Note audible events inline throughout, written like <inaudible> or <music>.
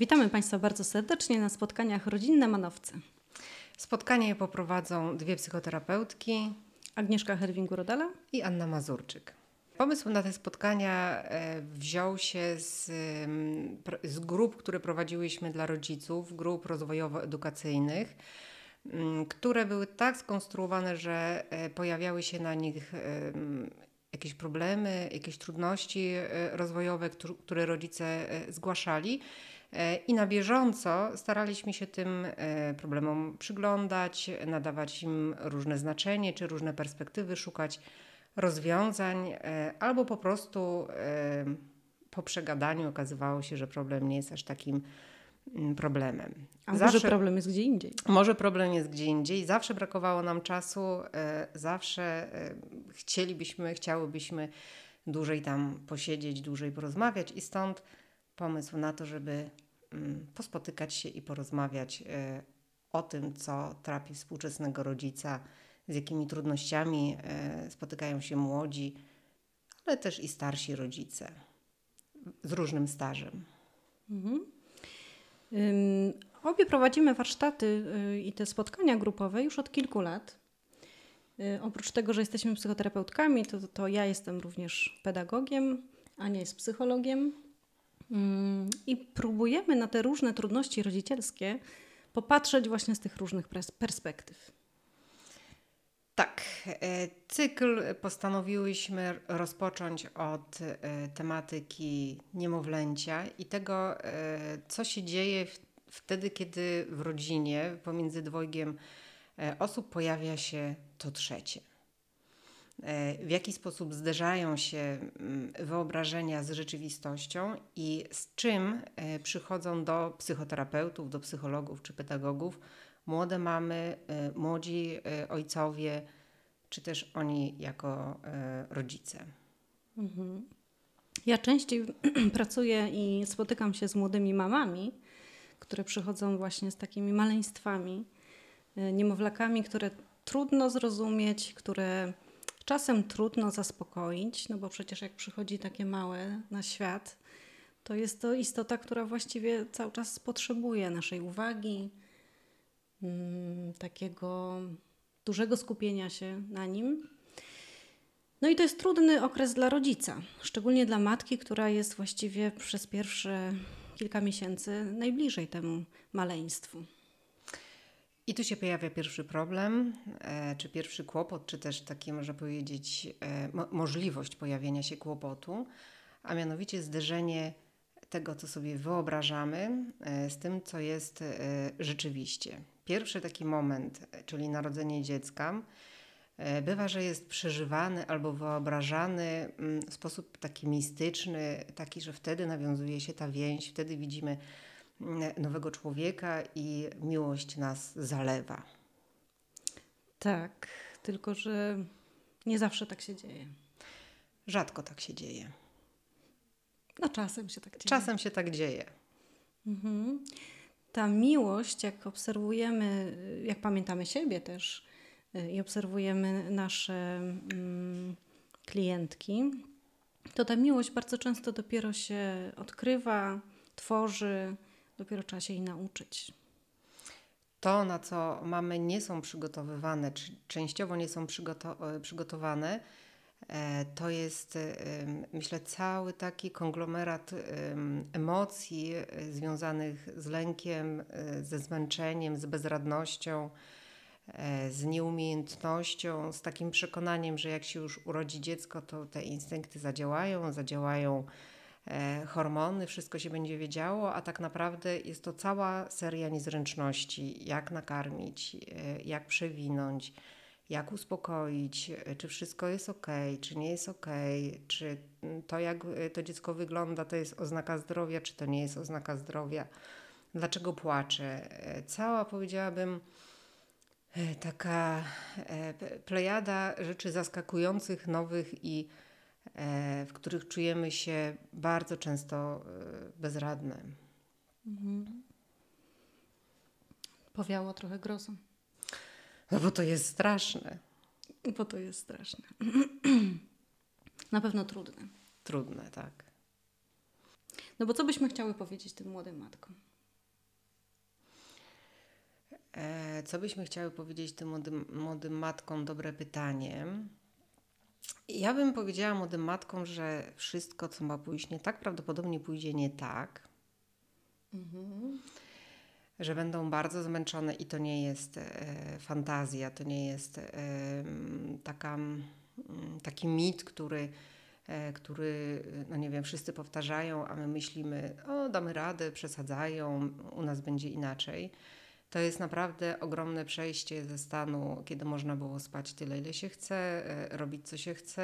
Witamy Państwa bardzo serdecznie na spotkaniach Rodzinne Manowce. Spotkanie poprowadzą dwie psychoterapeutki Agnieszka Herwingu-Rodala i Anna Mazurczyk. Pomysł na te spotkania e, wziął się z, z grup, które prowadziłyśmy dla rodziców, grup rozwojowo-edukacyjnych, które były tak skonstruowane, że e, pojawiały się na nich jakieś problemy, jakieś trudności e, rozwojowe, które rodzice zgłaszali. I na bieżąco staraliśmy się tym problemom przyglądać, nadawać im różne znaczenie czy różne perspektywy, szukać rozwiązań, e, albo po prostu e, po przegadaniu okazywało się, że problem nie jest aż takim mm, problemem. A Zawsze, może problem jest gdzie indziej? Może problem jest gdzie indziej. Zawsze brakowało nam czasu, e, zawsze chcielibyśmy, chciałybyśmy dłużej tam posiedzieć, dłużej porozmawiać i stąd pomysł na to, żeby mm, pospotykać się i porozmawiać o tym, co trapi współczesnego rodzica, z jakimi trudnościami e, spotykają się młodzi, ale też i starsi rodzice z różnym stażem. Mhm. Obie prowadzimy warsztaty y, i te spotkania grupowe już od kilku lat. Y, oprócz tego, że jesteśmy psychoterapeutkami, to, to ja jestem również pedagogiem, Ania jest psychologiem. Um, I próbujemy na te różne trudności rodzicielskie popatrzeć właśnie z tych różnych perspektyw. Tak, e, cykl postanowiłyśmy rozpocząć od e, tematyki niemowlęcia i tego, e, co się dzieje wtedy, kiedy w rodzinie pomiędzy dwojgiem osób pojawia się to trzecie. W jaki sposób zderzają się mm, wyobrażenia z rzeczywistością i z czym przychodzą do psychoterapeutów, do psychologów czy pedagogów młode mamy, y, młodzi ojcowie, czy też oni jako rodzice. Mhm. Ja częściej <clears throat> pracuję i spotykam się z młodymi mamami, które przychodzą właśnie z takimi maleństwami, niemowlakami, które trudno zrozumieć, które czasem trudno zaspokoić, no bo przecież jak przychodzi takie małe na świat, to jest to istota, która właściwie cały czas potrzebuje naszej uwagi, Mm, takiego dużego skupienia się na nim. No i to jest trudny okres dla rodzica, szczególnie dla matki, która jest właściwie przez pierwsze kilka miesięcy najbliżej temu maleństwu. I tu się pojawia pierwszy problem, e, czy pierwszy kłopot, czy też taki, można powiedzieć, e, mo możliwość pojawienia się kłopotu, a mianowicie zderzenie tego, co sobie wyobrażamy, e, z tym, co jest rzeczywiście. Pierwszy taki moment, czyli narodzenie dziecka, bywa, że jest przeżywany albo wyobrażany mm, w sposób taki mistyczny, taki, że wtedy nawiązuje się ta więź, wtedy widzimy nowego człowieka i miłość nas zalewa. Tak, tylko że nie zawsze tak się dzieje. Rzadko tak się dzieje. No czasem się tak dzieje. Czasem się tak dzieje. Mhm ta miłość, jak obserwujemy, jak pamiętamy siebie też y, i obserwujemy nasze mm, klientki, to ta miłość bardzo często dopiero się odkrywa, tworzy, dopiero trzeba się jej nauczyć. To, na co mamy nie są przygotowywane, czy częściowo nie są przygoto- przygotowane, E, to jest, myślę, cały taki konglomerat emocji e, związanych z lękiem, e, ze zmęczeniem, z bezradnością, z nieumiejętnością, z takim przekonaniem, że jak się już urodzi dziecko, to te instynkty zadziałają, zadziałają hormony, wszystko się będzie wiedziało, a tak naprawdę jest to cała seria niezręczności, jak nakarmić, jak przewinąć jak uspokoić, czy wszystko jest ok, czy nie jest ok, czy to, jak to dziecko wygląda, to jest oznaka zdrowia, czy to nie jest oznaka zdrowia, dlaczego płacze. Cała, powiedziałabym, taka e, plejada rzeczy zaskakujących, nowych i e, w których czujemy się bardzo często e, bezradne. Mhm. Powiało trochę grozą. No bo to jest straszne. Bo to jest straszne. <clears throat> Na pewno trudne. Trudne, tak. No bo co byśmy chciały powiedzieć tym młodym matkom? E, co byśmy chciały powiedzieć tym młodym, młodym matkom? Dobre pytanie. Ja bym powiedziała młodym matkom, że wszystko, co ma pójść nie tak, prawdopodobnie pójdzie nie tak. Że będą bardzo zmęczone i to nie jest e, fantazja, to nie jest e, taka, taki mit, który, e, który, no nie wiem, wszyscy powtarzają, a my myślimy, o damy radę, przesadzają, u nas będzie inaczej. To jest naprawdę ogromne przejście ze stanu, kiedy można było spać tyle, ile się chce, e, robić co się chce,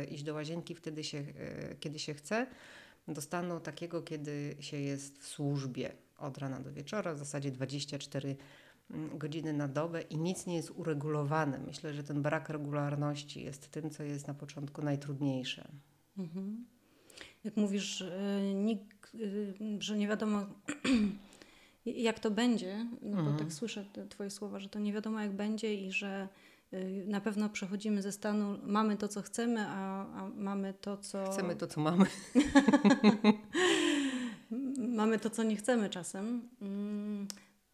e, iść do łazienki wtedy się, e, kiedy się chce, do stanu takiego, kiedy się jest w służbie od rana do wieczora, w zasadzie 24 mm, godziny na dobę i nic nie jest uregulowane. Myślę, że ten brak regularności jest tym, co jest na początku najtrudniejsze. Mhm. Jak mówisz, nikt, że nie wiadomo <clears throat> jak to będzie, no bo tak słyszę te Twoje słowa, że to nie wiadomo jak będzie i że y, na pewno przechodzimy ze stanu, mamy to, co chcemy, a, a mamy to, co. Chcemy to, co mamy. <laughs> mamy to, co nie chcemy czasem. Mm,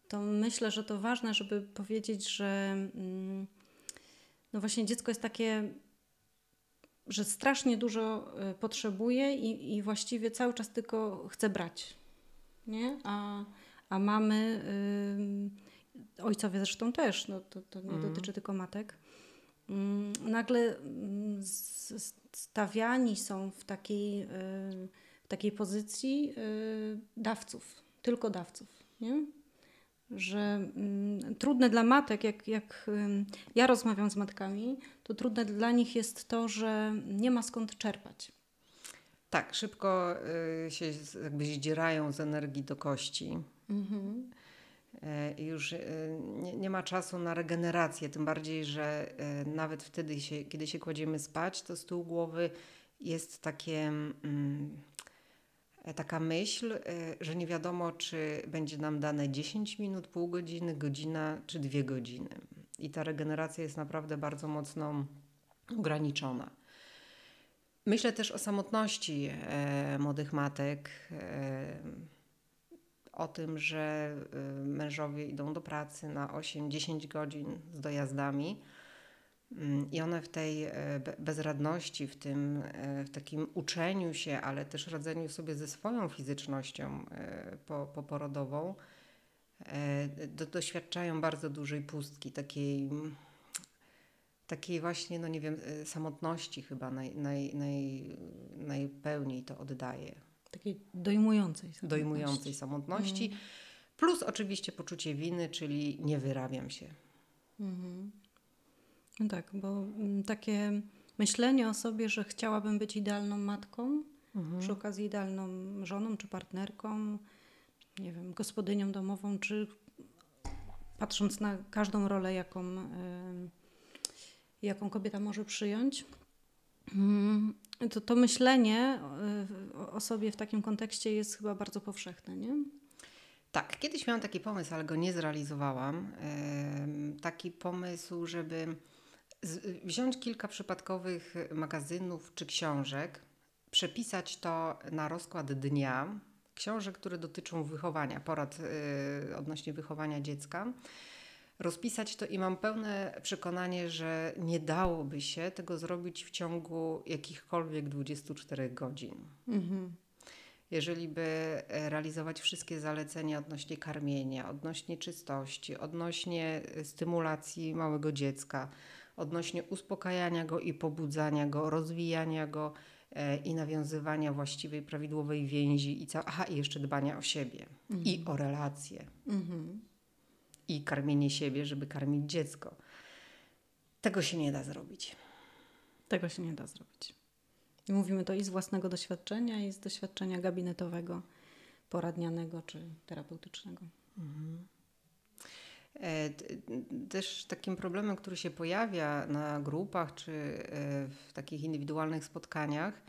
To myślę, że to ważne, żeby powiedzieć, że mm, no właśnie dziecko jest takie, że strasznie dużo y, potrzebuje i, i właściwie cały czas tylko chce brać. Nie? A, a mamy, y, ojcowie zresztą też, no to, to nie dotyczy tylko matek, mm, nagle mm, stawiani są w takiej, y, w takiej pozycji y, dawców, tylko dawców. Nie? Że mm, trudne dla matek, jak, jak ym, ja rozmawiam z matkami, to trudne dla nich jest to, że nie ma skąd czerpać. Tak, szybko y, się jakby zdzierają z energii do kości. E, I już e, nie, nie ma czasu na regenerację, tym bardziej, że e, nawet wtedy, się, kiedy się kładziemy spać, to z tyłu głowy jest takie, mm, taka myśl, że nie wiadomo, czy będzie nam dane 10 minut, pół godziny, godzina czy dwie godziny. I ta regeneracja jest naprawdę bardzo mocno ograniczona. Myślę też o samotności młodych matek. O tym, że y, mężowie idą do pracy na 8-10 godzin z dojazdami Mm, i one w tej be- bezradności, w tym e, w takim uczeniu się, ale też radzeniu sobie ze swoją fizycznością po, poporodową, do, doświadczają bardzo dużej pustki, takiej, takiej właśnie, no nie wiem, samotności chyba naj, naj, naj, najpełniej to oddaje Takiej dojmującej. samotności. dojmującej samotności, plus oczywiście poczucie winy, czyli nie wyrabiam się. No tak, bo mm, takie myślenie o sobie, że chciałabym być idealną matką, przy okazji idealną żoną czy partnerką, nie wiem, gospodynią domową, czy patrząc na każdą rolę, jaką, y, jaką kobieta może przyjąć, mm, to to myślenie y, o- sobie w takim kontekście jest chyba bardzo powszechne, nie? Tak, kiedyś miałam taki pomysł, ale go nie zrealizowałam. Taki pomysł, żeby wziąć kilka przypadkowych magazynów czy książek, przepisać to na rozkład dnia, książek, które dotyczą wychowania, porad y, odnośnie wychowania dziecka. Rozpisać to i mam pełne przekonanie, że nie dałoby się tego zrobić w ciągu jakichkolwiek 24 godzin. Jeżeli by e, realizować wszystkie zalecenia odnośnie karmienia, odnośnie czystości, odnośnie e, stymulacji małego dziecka, odnośnie uspokajania go i pobudzania go, rozwijania go e, i nawiązywania właściwej, prawidłowej więzi i ca- aha, i jeszcze dbania o siebie i o relacje i karmienie siebie, żeby karmić dziecko. Tego się nie da zrobić. Tego się nie da zrobić. I mówimy to i z własnego doświadczenia, i z doświadczenia gabinetowego, poradnianego czy terapeutycznego. E, t- Też takim problemem, który się pojawia na grupach czy e, w takich indywidualnych spotkaniach,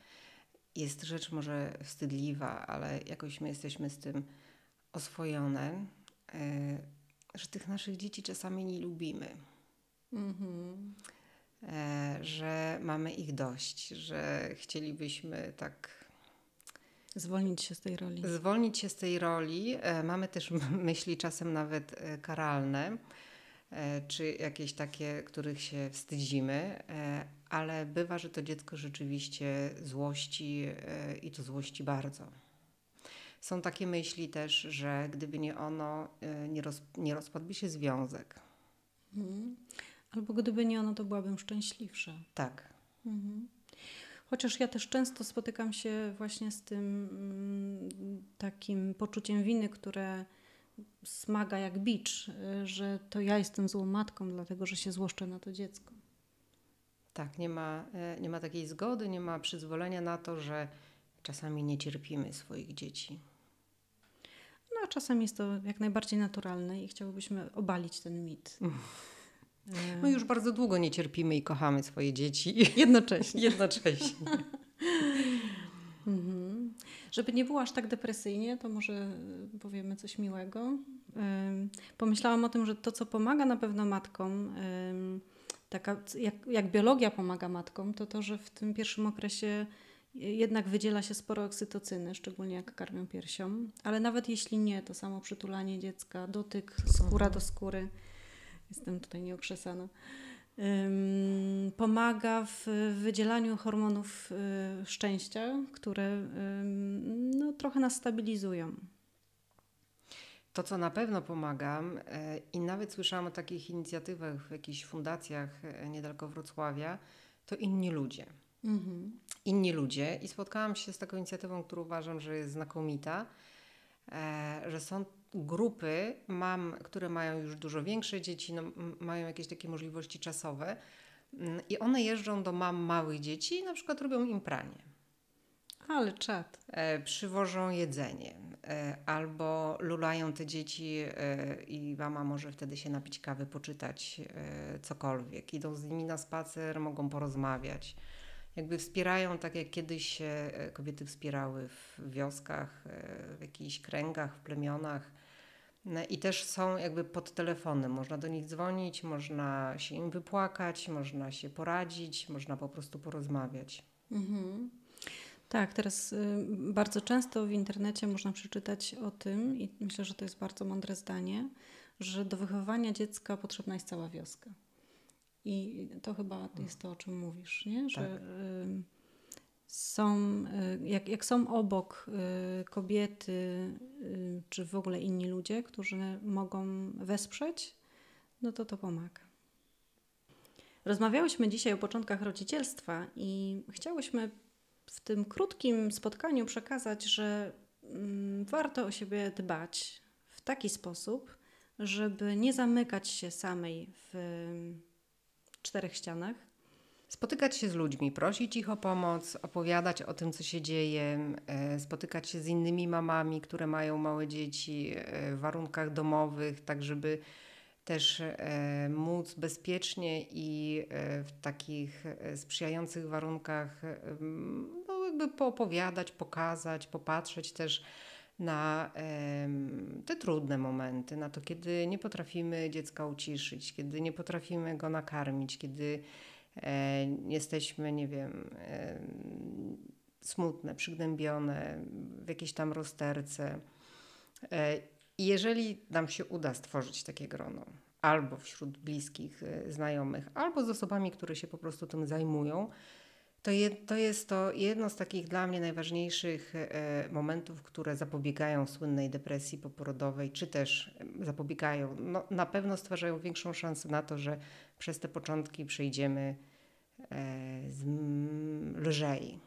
jest rzecz może wstydliwa, ale jakoś my jesteśmy z tym oswojone, e, że tych naszych dzieci czasami nie lubimy. E, Że mamy ich dość, że chcielibyśmy tak Zwolnić się z tej roli. Zwolnić się z tej roli. E, mamy też myśli czasem nawet e, karalne, czy jakieś takie, których się wstydzimy, ale bywa, że to dziecko rzeczywiście złości i to złości bardzo. Są takie myśli też, że gdyby nie ono, nie, roz, nie rozpadłby się związek. Mhm. Albo gdyby nie ono, to byłabym szczęśliwsza. Tak. Mhm. Chociaż ja też często spotykam się właśnie z tym mm, takim poczuciem winy, które smaga jak bicz, y, że to ja jestem złą matką, dlatego że się złoszczę na to dziecko. Tak, nie ma, e, nie ma takiej zgody, nie ma przyzwolenia na to, że czasami nie cierpimy swoich dzieci. A czasem jest to jak najbardziej naturalne i chciałybyśmy obalić ten mit. <laughs> My już bardzo długo nie cierpimy i kochamy swoje dzieci. <laughs> Jednocześnie. Jednocześnie. <laughs> mhm. Żeby nie było aż tak depresyjnie, to może powiemy coś miłego. Pomyślałam o tym, że to, co pomaga na pewno matkom, taka, jak, jak biologia pomaga matkom, to to, że w tym pierwszym okresie jednak wydziela się sporo oksytocyny, szczególnie jak karmią piersią, ale nawet jeśli nie, to samo przytulanie dziecka, dotyk skóra do skóry jestem tutaj nieokrzesana, pomaga w wydzielaniu hormonów y, szczęścia, które no, trochę nas stabilizują. To, co na pewno pomaga, e, i nawet słyszałam o takich inicjatywach w jakichś fundacjach e, niedaleko Wrocławia, to inni ludzie. Mhm. Inni ludzie. I spotkałam się z taką inicjatywą, którą uważam, że jest znakomita, e, że są grupy mam, które mają już dużo większe dzieci, no, mają jakieś takie możliwości czasowe mm, i one jeżdżą do mam małych dzieci i na przykład robią im pranie. Ale czad. E, przywożą jedzenie e, albo lulają te dzieci e, i mama może wtedy się napić kawy, poczytać e, cokolwiek. Idą z nimi na spacer, mogą porozmawiać. Jakby wspierają tak jak kiedyś się e, kobiety wspierały w wioskach, e, w jakichś kręgach, w plemionach no I też są jakby pod telefonem. Można do nich dzwonić, można się im wypłakać, można się poradzić, można po prostu porozmawiać. Mhm. Tak, teraz y, bardzo często w internecie można przeczytać o tym, i myślę, że to jest bardzo mądre zdanie, że do wychowywania dziecka potrzebna jest cała wioska. I to chyba jest to, o czym mówisz, nie? że tak. są, y, jak, jak są obok y, kobiety y, czy w ogóle inni ludzie, którzy mogą wesprzeć, no to to pomaga. Rozmawiałyśmy dzisiaj o początkach rodzicielstwa i chciałyśmy w tym krótkim spotkaniu przekazać, że mm, warto o siebie dbać w taki sposób, żeby nie zamykać się samej w czterech ścianach, spotykać się z ludźmi, prosić ich o pomoc, opowiadać o tym, co się dzieje, e, spotykać się z innymi mamami, które mają małe dzieci e, w warunkach domowych, tak żeby też e, móc bezpiecznie i w takich sprzyjających warunkach no jakby poopowiadać, pokazać, popatrzeć też na trudne momenty, na to, kiedy nie potrafimy dziecka uciszyć, kiedy nie potrafimy go nakarmić, kiedy e, jesteśmy, nie wiem, e, smutne, przygnębione, w jakiejś tam rozterce. E, jeżeli nam się uda stworzyć takie grono, albo wśród bliskich e, znajomych, albo z osobami, które się po prostu tym zajmują, to, je, to jest to jedno z takich dla mnie najważniejszych e, momentów, które zapobiegają słynnej depresji poporodowej, czy też zapobiegają, no, na pewno stwarzają większą szansę na to, że przez te początki przejdziemy e, lżej.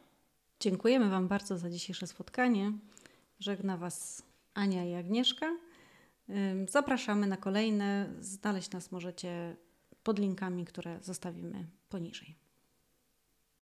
Dziękujemy Wam bardzo za dzisiejsze spotkanie. Żegna Was Ania i Agnieszka. Zapraszamy na kolejne. Znaleźć nas możecie pod linkami, które zostawimy poniżej.